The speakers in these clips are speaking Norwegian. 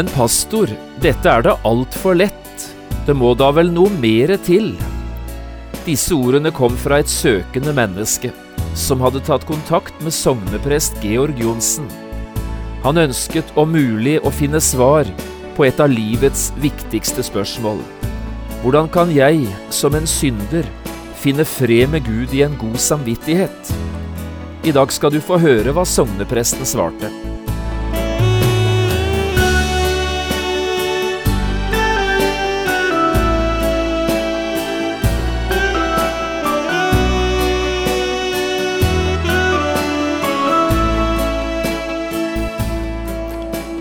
Men pastor, dette er da altfor lett. Det må da vel noe mere til? Disse ordene kom fra et søkende menneske, som hadde tatt kontakt med sogneprest Georg Johnsen. Han ønsket om mulig å finne svar på et av livets viktigste spørsmål. Hvordan kan jeg, som en synder, finne fred med Gud i en god samvittighet? I dag skal du få høre hva sognepresten svarte.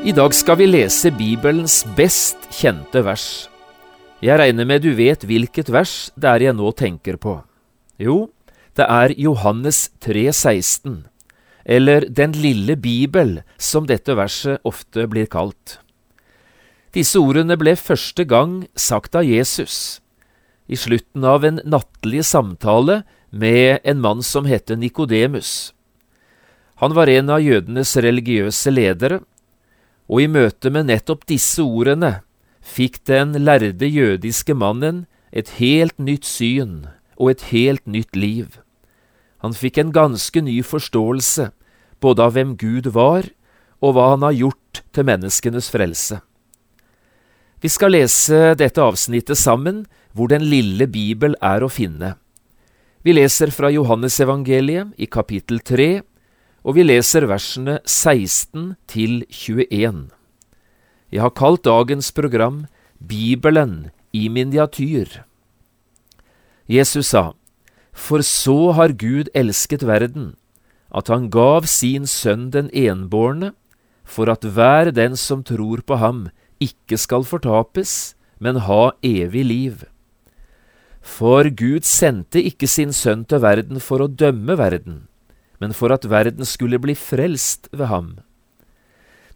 I dag skal vi lese Bibelens best kjente vers. Jeg regner med du vet hvilket vers det er jeg nå tenker på. Jo, det er Johannes 3,16, eller Den lille bibel, som dette verset ofte blir kalt. Disse ordene ble første gang sagt av Jesus, i slutten av en nattlig samtale med en mann som het Nikodemus. Han var en av jødenes religiøse ledere, og i møte med nettopp disse ordene fikk den lærde jødiske mannen et helt nytt syn og et helt nytt liv. Han fikk en ganske ny forståelse både av hvem Gud var, og hva han har gjort til menneskenes frelse. Vi skal lese dette avsnittet sammen, hvor den lille Bibel er å finne. Vi leser fra Johannesevangeliet i kapittel 3, og vi leser versene 16 til 21. Jeg har kalt dagens program Bibelen i miniatyr. Jesus sa, For så har Gud elsket verden, at han gav sin sønn den enbårne, for at hver den som tror på ham, ikke skal fortapes, men ha evig liv. For Gud sendte ikke sin sønn til verden for å dømme verden, men for at verden skulle bli frelst ved ham.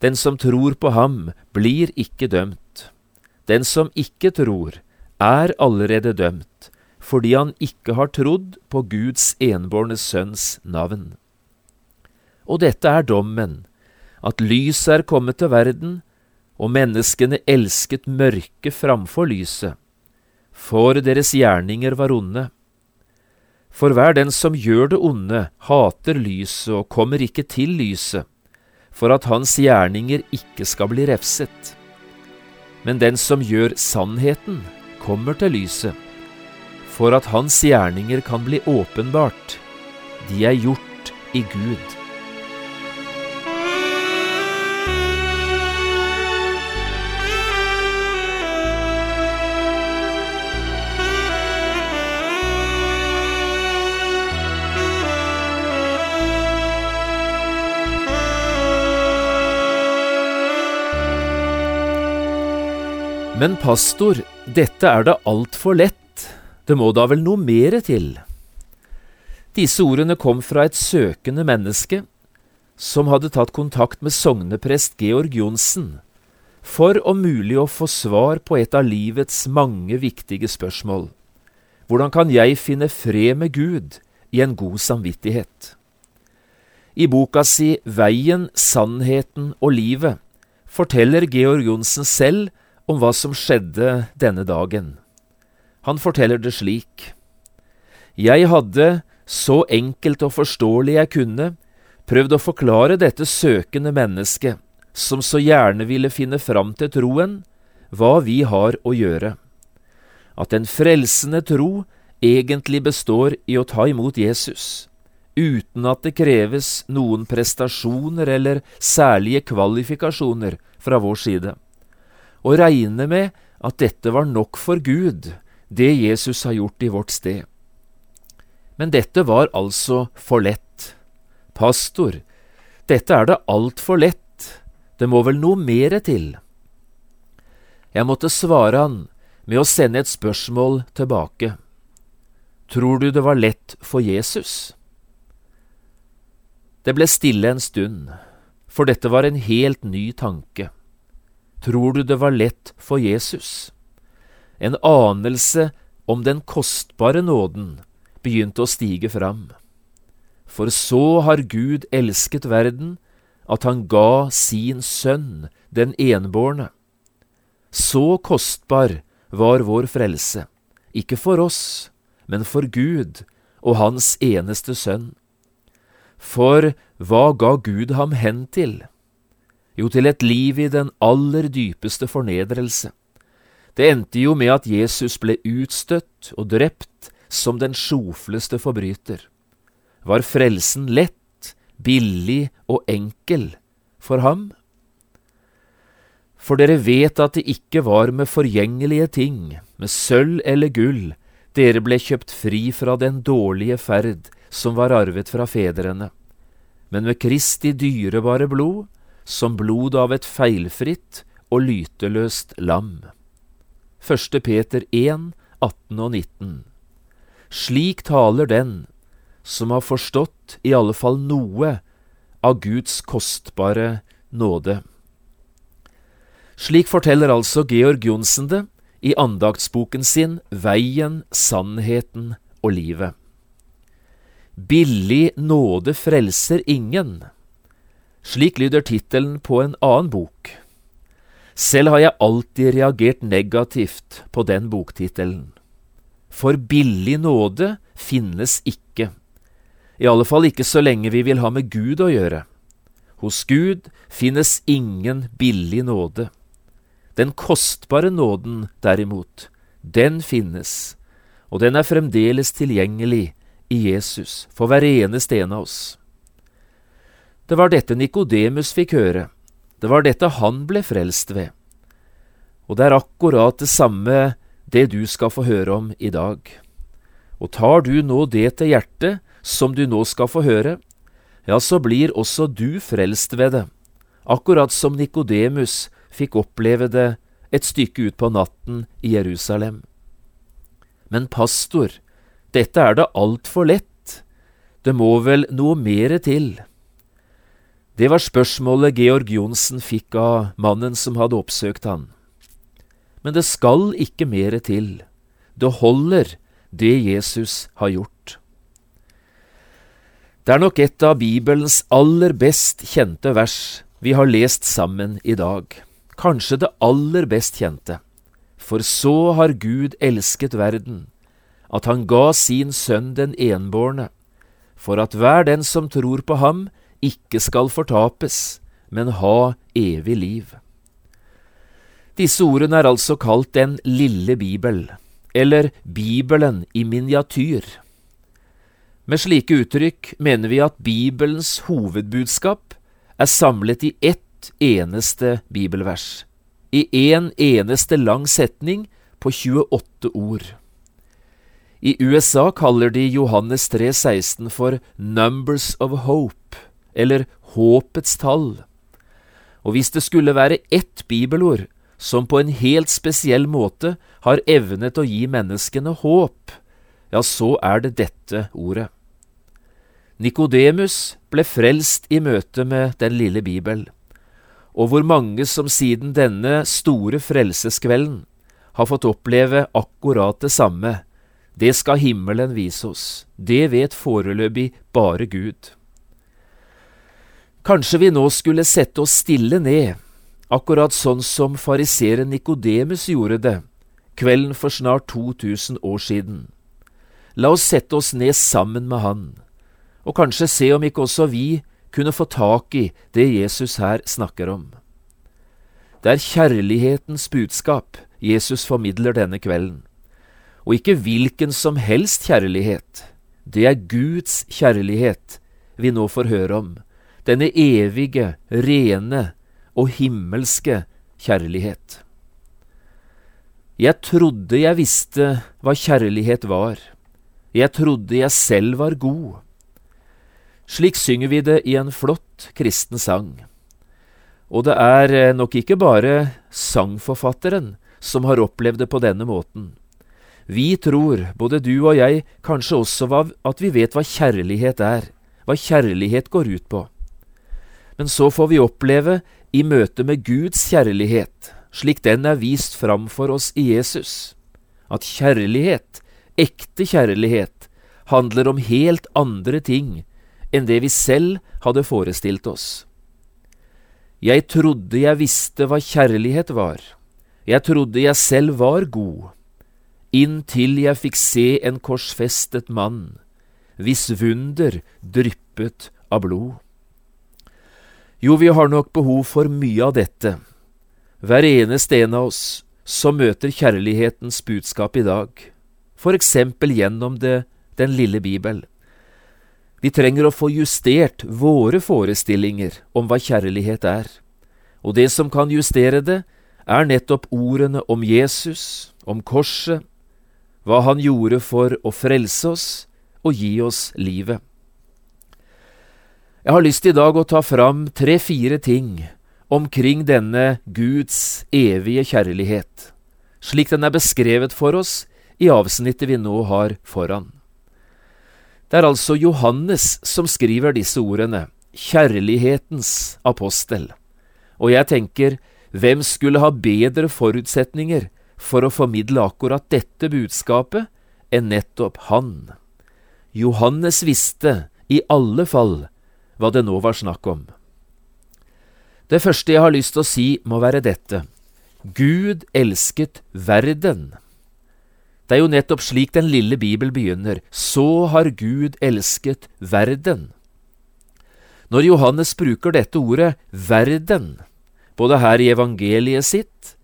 Den som tror på ham, blir ikke dømt. Den som ikke tror, er allerede dømt, fordi han ikke har trodd på Guds enbårne sønns navn. Og dette er dommen, at lyset er kommet til verden, og menneskene elsket mørket framfor lyset, for deres gjerninger var onde. For hver den som gjør det onde, hater lyset og kommer ikke til lyset, for at hans gjerninger ikke skal bli refset. Men den som gjør sannheten, kommer til lyset, for at hans gjerninger kan bli åpenbart. De er gjort i Gud. Men pastor, dette er da altfor lett, det må da vel noe mere til? Disse ordene kom fra et søkende menneske som hadde tatt kontakt med sogneprest Georg Johnsen for om mulig å få svar på et av livets mange viktige spørsmål. Hvordan kan jeg finne fred med Gud i en god samvittighet? I boka si Veien, sannheten og livet forteller Georg Johnsen selv om hva som skjedde denne dagen. Han forteller det slik. Jeg hadde, så enkelt og forståelig jeg kunne, prøvd å forklare dette søkende mennesket, som så gjerne ville finne fram til troen, hva vi har å gjøre. At en frelsende tro egentlig består i å ta imot Jesus, uten at det kreves noen prestasjoner eller særlige kvalifikasjoner fra vår side og regne med at dette var nok for Gud, det Jesus har gjort i vårt sted. Men dette var altså for lett. Pastor, Dette er det altfor lett, det må vel noe mere til. Jeg måtte svare han med å sende et spørsmål tilbake. Tror du det var lett for Jesus? Det ble stille en stund, for dette var en helt ny tanke. Tror du det var lett for Jesus? En anelse om den kostbare nåden begynte å stige fram. For så har Gud elsket verden, at han ga sin sønn, den enbårne. Så kostbar var vår frelse, ikke for oss, men for Gud og Hans eneste sønn. For hva ga Gud ham hen til? Jo, til et liv i den aller dypeste fornedrelse. Det endte jo med at Jesus ble utstøtt og drept som den sjofleste forbryter. Var frelsen lett, billig og enkel for ham? For dere vet at det ikke var med forgjengelige ting, med sølv eller gull, dere ble kjøpt fri fra den dårlige ferd som var arvet fra fedrene, men med Kristi dyrebare blod, som blod av et feilfritt og lyteløst lam. 1. Peter 1, 18 og 19. Slik taler den som har forstått i alle fall noe av Guds kostbare nåde. Slik forteller altså Georg Johnsen det i andaktsboken sin Veien, sannheten og livet. Billig nåde frelser ingen. Slik lyder tittelen på en annen bok. Selv har jeg alltid reagert negativt på den boktittelen. For billig nåde finnes ikke, i alle fall ikke så lenge vi vil ha med Gud å gjøre. Hos Gud finnes ingen billig nåde. Den kostbare nåden, derimot, den finnes, og den er fremdeles tilgjengelig i Jesus for hver eneste en av oss. Det var dette Nikodemus fikk høre, det var dette han ble frelst ved. Og det er akkurat det samme det du skal få høre om i dag. Og tar du nå det til hjertet som du nå skal få høre, ja, så blir også du frelst ved det, akkurat som Nikodemus fikk oppleve det et stykke ut på natten i Jerusalem. Men pastor, dette er da altfor lett, det må vel noe mere til? Det var spørsmålet Georg Johnsen fikk av mannen som hadde oppsøkt han. Men det skal ikke mere til, det holder, det Jesus har gjort. Det er nok et av Bibelens aller best kjente vers vi har lest sammen i dag kanskje det aller best kjente. For så har Gud elsket verden, at han ga sin sønn den enbårne, for at hver den som tror på ham, ikke skal fortapes, men ha evig liv. Disse ordene er altså kalt Den lille bibel, eller Bibelen i miniatyr. Med slike uttrykk mener vi at Bibelens hovedbudskap er samlet i ett eneste bibelvers, i én en eneste lang setning på 28 ord. I USA kaller de Johannes 3,16 for Numbers of Hope, eller Håpets tall. Og hvis det skulle være ett bibelord som på en helt spesiell måte har evnet å gi menneskene håp, ja, så er det dette ordet. Nikodemus ble frelst i møte med den lille Bibel og hvor mange som siden denne store frelseskvelden har fått oppleve akkurat det samme, det skal himmelen vise oss, det vet foreløpig bare Gud. Kanskje vi nå skulle sette oss stille ned, akkurat sånn som fariseeren Nikodemus gjorde det, kvelden for snart 2000 år siden. La oss sette oss ned sammen med han, og kanskje se om ikke også vi kunne få tak i det Jesus her snakker om. Det er kjærlighetens budskap Jesus formidler denne kvelden, og ikke hvilken som helst kjærlighet. Det er Guds kjærlighet vi nå får høre om, denne evige, rene og himmelske kjærlighet. Jeg trodde jeg visste hva kjærlighet var, jeg trodde jeg selv var god. Slik synger vi det i en flott kristen sang. Og det er eh, nok ikke bare sangforfatteren som har opplevd det på denne måten. Vi tror, både du og jeg, kanskje også at vi vet hva kjærlighet er, hva kjærlighet går ut på. Men så får vi oppleve, i møte med Guds kjærlighet, slik den er vist fram for oss i Jesus, at kjærlighet, ekte kjærlighet, handler om helt andre ting enn det vi selv hadde forestilt oss. Jeg trodde jeg visste hva kjærlighet var, jeg trodde jeg selv var god, inntil jeg fikk se en korsfestet mann, hvis vunder dryppet av blod. Jo, vi har nok behov for mye av dette, hver eneste en av oss som møter kjærlighetens budskap i dag, for eksempel gjennom det, den lille Bibel. Vi trenger å få justert våre forestillinger om hva kjærlighet er, og det som kan justere det, er nettopp ordene om Jesus, om korset, hva han gjorde for å frelse oss og gi oss livet. Jeg har lyst i dag å ta fram tre–fire ting omkring denne Guds evige kjærlighet, slik den er beskrevet for oss i avsnittet vi nå har foran. Det er altså Johannes som skriver disse ordene, kjærlighetens apostel, og jeg tenker, hvem skulle ha bedre forutsetninger for å formidle akkurat dette budskapet enn nettopp han. Johannes visste, i alle fall, hva det nå var snakk om. Det første jeg har lyst til å si, må være dette. Gud elsket verden. Det er jo nettopp slik den lille Bibel begynner. Så har Gud elsket verden. Når Johannes bruker dette ordet verden, både her i evangeliet sitt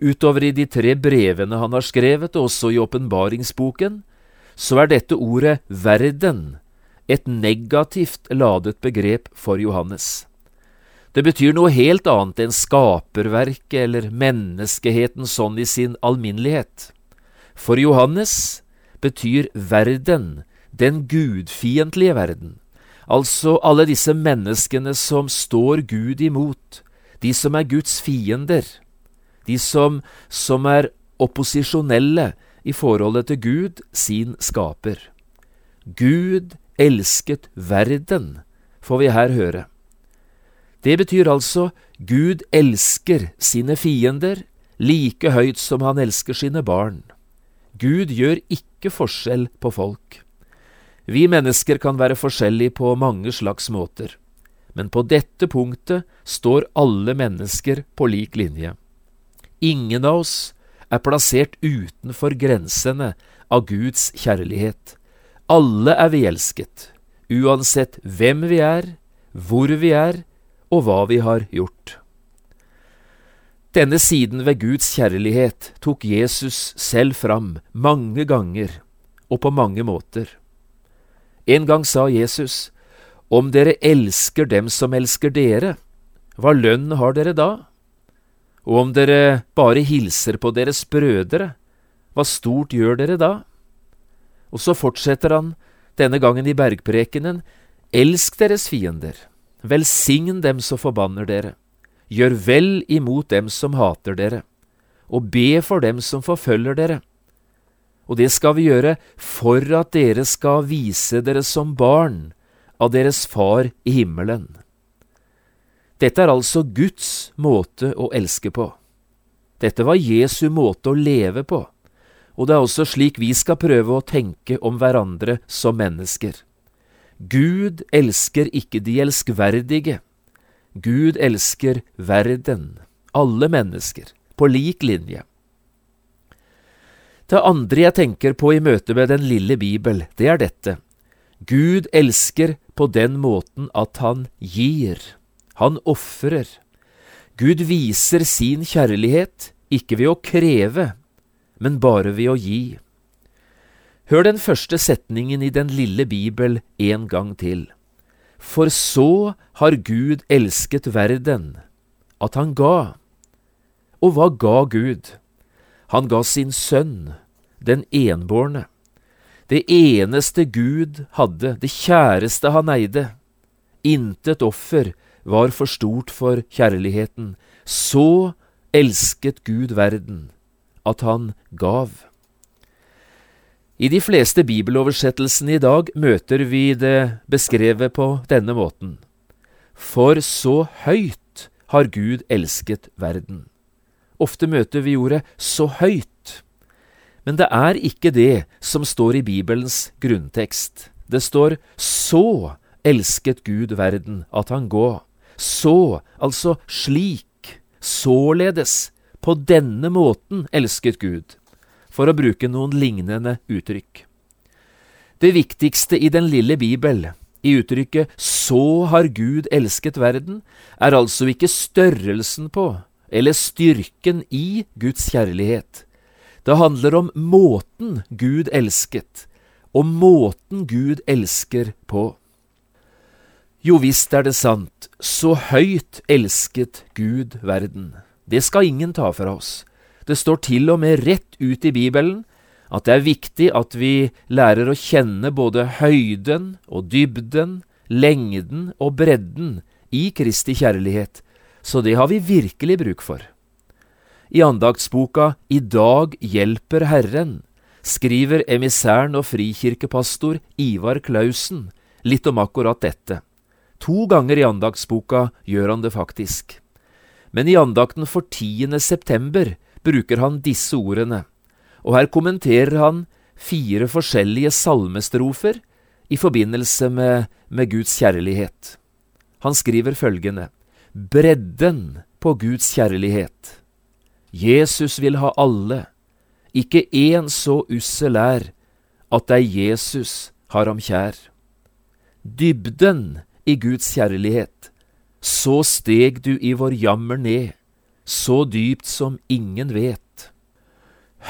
Utover i de tre brevene han har skrevet, og også i åpenbaringsboken, så er dette ordet verden et negativt ladet begrep for Johannes. Det betyr noe helt annet enn skaperverket eller menneskeheten sånn i sin alminnelighet. For Johannes betyr verden den gudfiendtlige verden, altså alle disse menneskene som står Gud imot, de som er Guds fiender de som, som er opposisjonelle i forholdet til Gud, sin skaper. Gud elsket verden, får vi her høre. Det betyr altså Gud elsker sine fiender like høyt som han elsker sine barn. Gud gjør ikke forskjell på folk. Vi mennesker kan være forskjellige på mange slags måter, men på dette punktet står alle mennesker på lik linje. Ingen av oss er plassert utenfor grensene av Guds kjærlighet. Alle er vi elsket, uansett hvem vi er, hvor vi er og hva vi har gjort. Denne siden ved Guds kjærlighet tok Jesus selv fram mange ganger og på mange måter. En gang sa Jesus, Om dere elsker dem som elsker dere, hva lønn har dere da? Og om dere bare hilser på deres brødre, hva stort gjør dere da? Og så fortsetter han, denne gangen i bergprekenen, elsk deres fiender, velsign dem som forbanner dere, gjør vel imot dem som hater dere, og be for dem som forfølger dere. Og det skal vi gjøre for at dere skal vise dere som barn av deres Far i himmelen. Dette er altså Guds måte å elske på. Dette var Jesu måte å leve på, og det er også slik vi skal prøve å tenke om hverandre som mennesker. Gud elsker ikke de elskverdige. Gud elsker verden, alle mennesker, på lik linje. Det andre jeg tenker på i møte med den lille Bibel, det er dette. Gud elsker på den måten at han gir. Han ofrer. Gud viser sin kjærlighet ikke ved å kreve, men bare ved å gi. Hør den første setningen i den lille Bibel en gang til. For så har Gud elsket verden, at han ga. Og hva ga Gud? Han ga sin sønn, den enbårne. Det eneste Gud hadde, det kjæreste han eide intet offer var for stort for kjærligheten. Så elsket Gud verden, at han gav. I de fleste bibeloversettelsene i dag møter vi det beskrevet på denne måten. For så høyt har Gud elsket verden. Ofte møter vi ordet så høyt. Men det er ikke det som står i Bibelens grunntekst. Det står så elsket Gud verden at han gå. Så, altså slik, således, på denne måten elsket Gud for å bruke noen lignende uttrykk. Det viktigste i den lille Bibel, i uttrykket Så har Gud elsket verden, er altså ikke størrelsen på eller styrken i Guds kjærlighet. Det handler om måten Gud elsket, og måten Gud elsker på. Jo visst er det sant, så høyt elsket Gud verden. Det skal ingen ta fra oss. Det står til og med rett ut i Bibelen at det er viktig at vi lærer å kjenne både høyden og dybden, lengden og bredden i Kristi kjærlighet, så det har vi virkelig bruk for. I andaktsboka I dag hjelper Herren skriver emissæren og frikirkepastor Ivar Klausen litt om akkurat dette. To ganger i andaktsboka gjør han det faktisk. Men i andakten for 10. september bruker han disse ordene, og her kommenterer han fire forskjellige salmestrofer i forbindelse med, med Guds kjærlighet. Han skriver følgende Bredden på Guds kjærlighet. Jesus vil ha alle, ikke én så ussel er, at deg Jesus har ham kjær. Dybden i Guds kjærlighet, så steg du i vår jammer ned så dypt som ingen vet.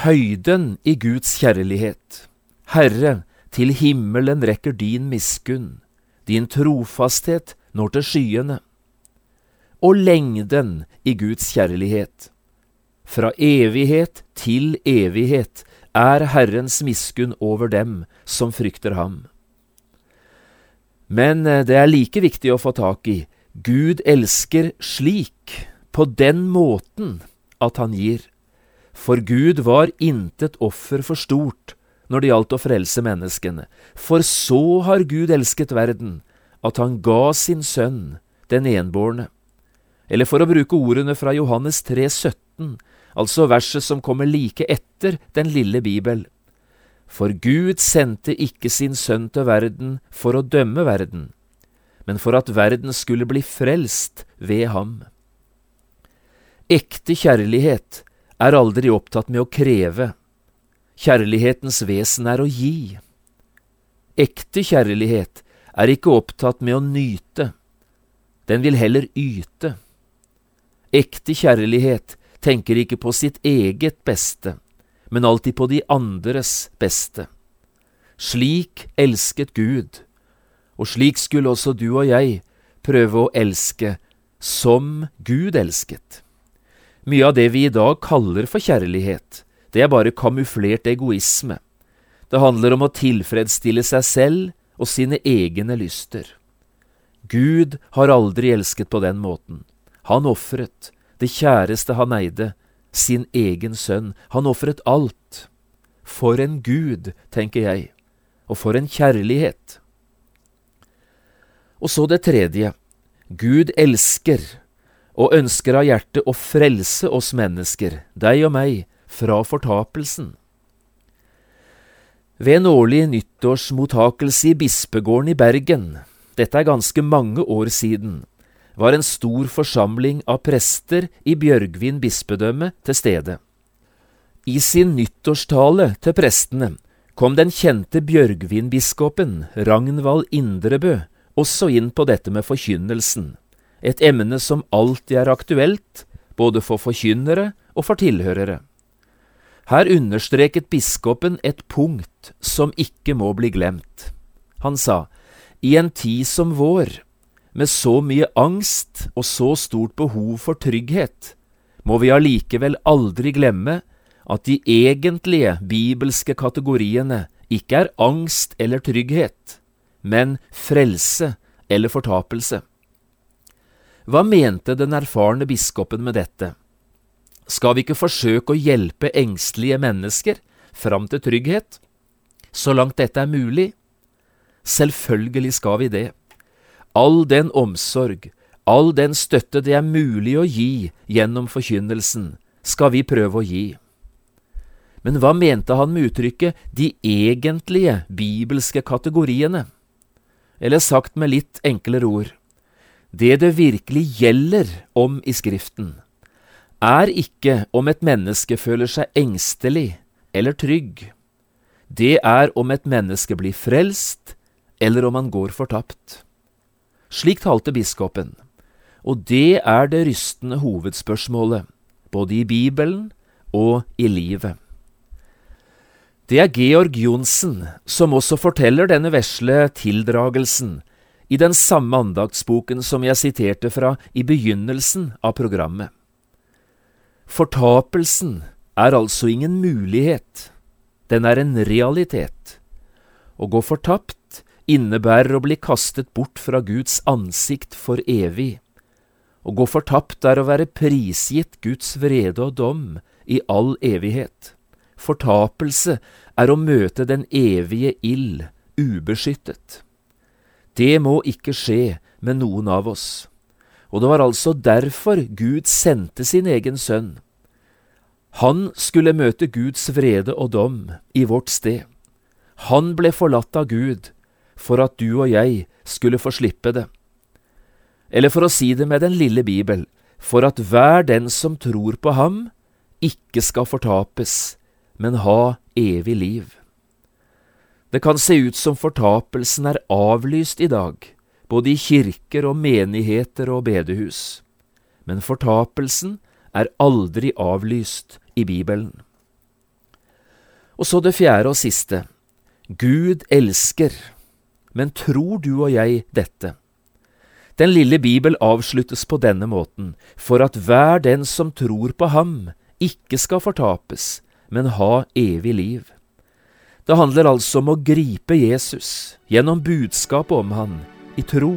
Høyden i Guds kjærlighet. Herre, til himmelen rekker din miskunn, din trofasthet når til skyene. Og lengden i Guds kjærlighet. Fra evighet til evighet er Herrens miskunn over dem som frykter ham. Men eh, det er like viktig å få tak i Gud elsker slik på den måten at han gir. For Gud var intet offer for stort når det gjaldt å frelse menneskene. For så har Gud elsket verden, at han ga sin sønn, den enbårne. Eller for å bruke ordene fra Johannes 3, 17, altså verset som kommer like etter den lille Bibel. For Gud sendte ikke sin sønn til verden for å dømme verden, men for at verden skulle bli frelst ved ham. Ekte kjærlighet er aldri opptatt med å kreve. Kjærlighetens vesen er å gi. Ekte kjærlighet er ikke opptatt med å nyte, den vil heller yte. Ekte kjærlighet tenker ikke på sitt eget beste, men alltid på de andres beste. Slik elsket Gud, og slik skulle også du og jeg prøve å elske som Gud elsket. Mye av det vi i dag kaller for kjærlighet, det er bare kamuflert egoisme. Det handler om å tilfredsstille seg selv og sine egne lyster. Gud har aldri elsket på den måten. Han ofret, det kjæreste han eide, sin egen sønn. Han ofret alt. For en Gud, tenker jeg, og for en kjærlighet. Og så det tredje. Gud elsker og ønsker av hjertet å frelse oss mennesker, deg og meg, fra fortapelsen. Ved en årlig nyttårsmottakelse i bispegården i Bergen, dette er ganske mange år siden, var en stor forsamling av prester i Bjørgvin bispedømme til stede. I sin nyttårstale til prestene kom den kjente Bjørgvin-biskopen Ragnvald Indrebø også inn på dette med forkynnelsen et emne som alltid er aktuelt, både for forkynnere og for tilhørere. Her understreket biskopen et punkt som ikke må bli glemt. Han sa, i en tid som vår, med så mye angst og så stort behov for trygghet, må vi allikevel aldri glemme at de egentlige bibelske kategoriene ikke er angst eller trygghet, men frelse eller fortapelse. Hva mente den erfarne biskopen med dette? Skal vi ikke forsøke å hjelpe engstelige mennesker fram til trygghet, så langt dette er mulig? Selvfølgelig skal vi det. All den omsorg, all den støtte det er mulig å gi gjennom forkynnelsen, skal vi prøve å gi. Men hva mente han med uttrykket de egentlige bibelske kategoriene? Eller sagt med litt enklere ord, det det virkelig gjelder om i Skriften, er ikke om et menneske føler seg engstelig eller trygg. Det er om et menneske blir frelst, eller om han går fortapt. Slik talte biskopen, og det er det rystende hovedspørsmålet, både i Bibelen og i livet. Det er Georg Johnsen som også forteller denne vesle tildragelsen i den samme andaktsboken som jeg siterte fra i begynnelsen av programmet. Fortapelsen er altså ingen mulighet, den er en realitet. Å gå fortapt innebærer å bli kastet bort fra Guds ansikt for evig. Å gå fortapt er å være prisgitt Guds vrede og dom i all evighet. Fortapelse er å møte den evige ild ubeskyttet. Det må ikke skje med noen av oss. Og det var altså derfor Gud sendte sin egen sønn. Han skulle møte Guds vrede og dom i vårt sted. Han ble forlatt av Gud for at du og jeg skulle få slippe det. Eller for å si det med den lille Bibel, for at hver den som tror på ham, ikke skal fortapes, men ha evig liv. Det kan se ut som fortapelsen er avlyst i dag, både i kirker og menigheter og bedehus, men fortapelsen er aldri avlyst i Bibelen. Og så det fjerde og siste. Gud elsker, men tror du og jeg dette? Den lille Bibel avsluttes på denne måten, for at hver den som tror på ham, ikke skal fortapes, men ha evig liv. Det handler altså om å gripe Jesus gjennom budskapet om han, i tro.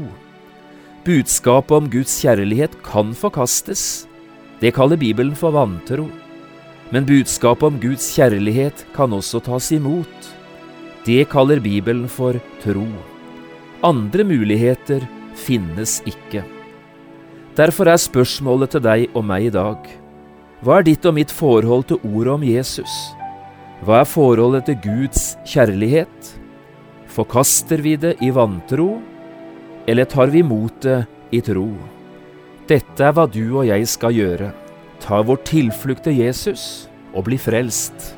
Budskapet om Guds kjærlighet kan forkastes. Det kaller Bibelen for vantro. Men budskapet om Guds kjærlighet kan også tas imot. Det kaller Bibelen for tro. Andre muligheter finnes ikke. Derfor er spørsmålet til deg og meg i dag hva er ditt og mitt forhold til ordet om Jesus? Hva er forholdet til Guds kjærlighet? Forkaster vi det i vantro, eller tar vi imot det i tro? Dette er hva du og jeg skal gjøre. Ta vår tilflukt til Jesus og bli frelst.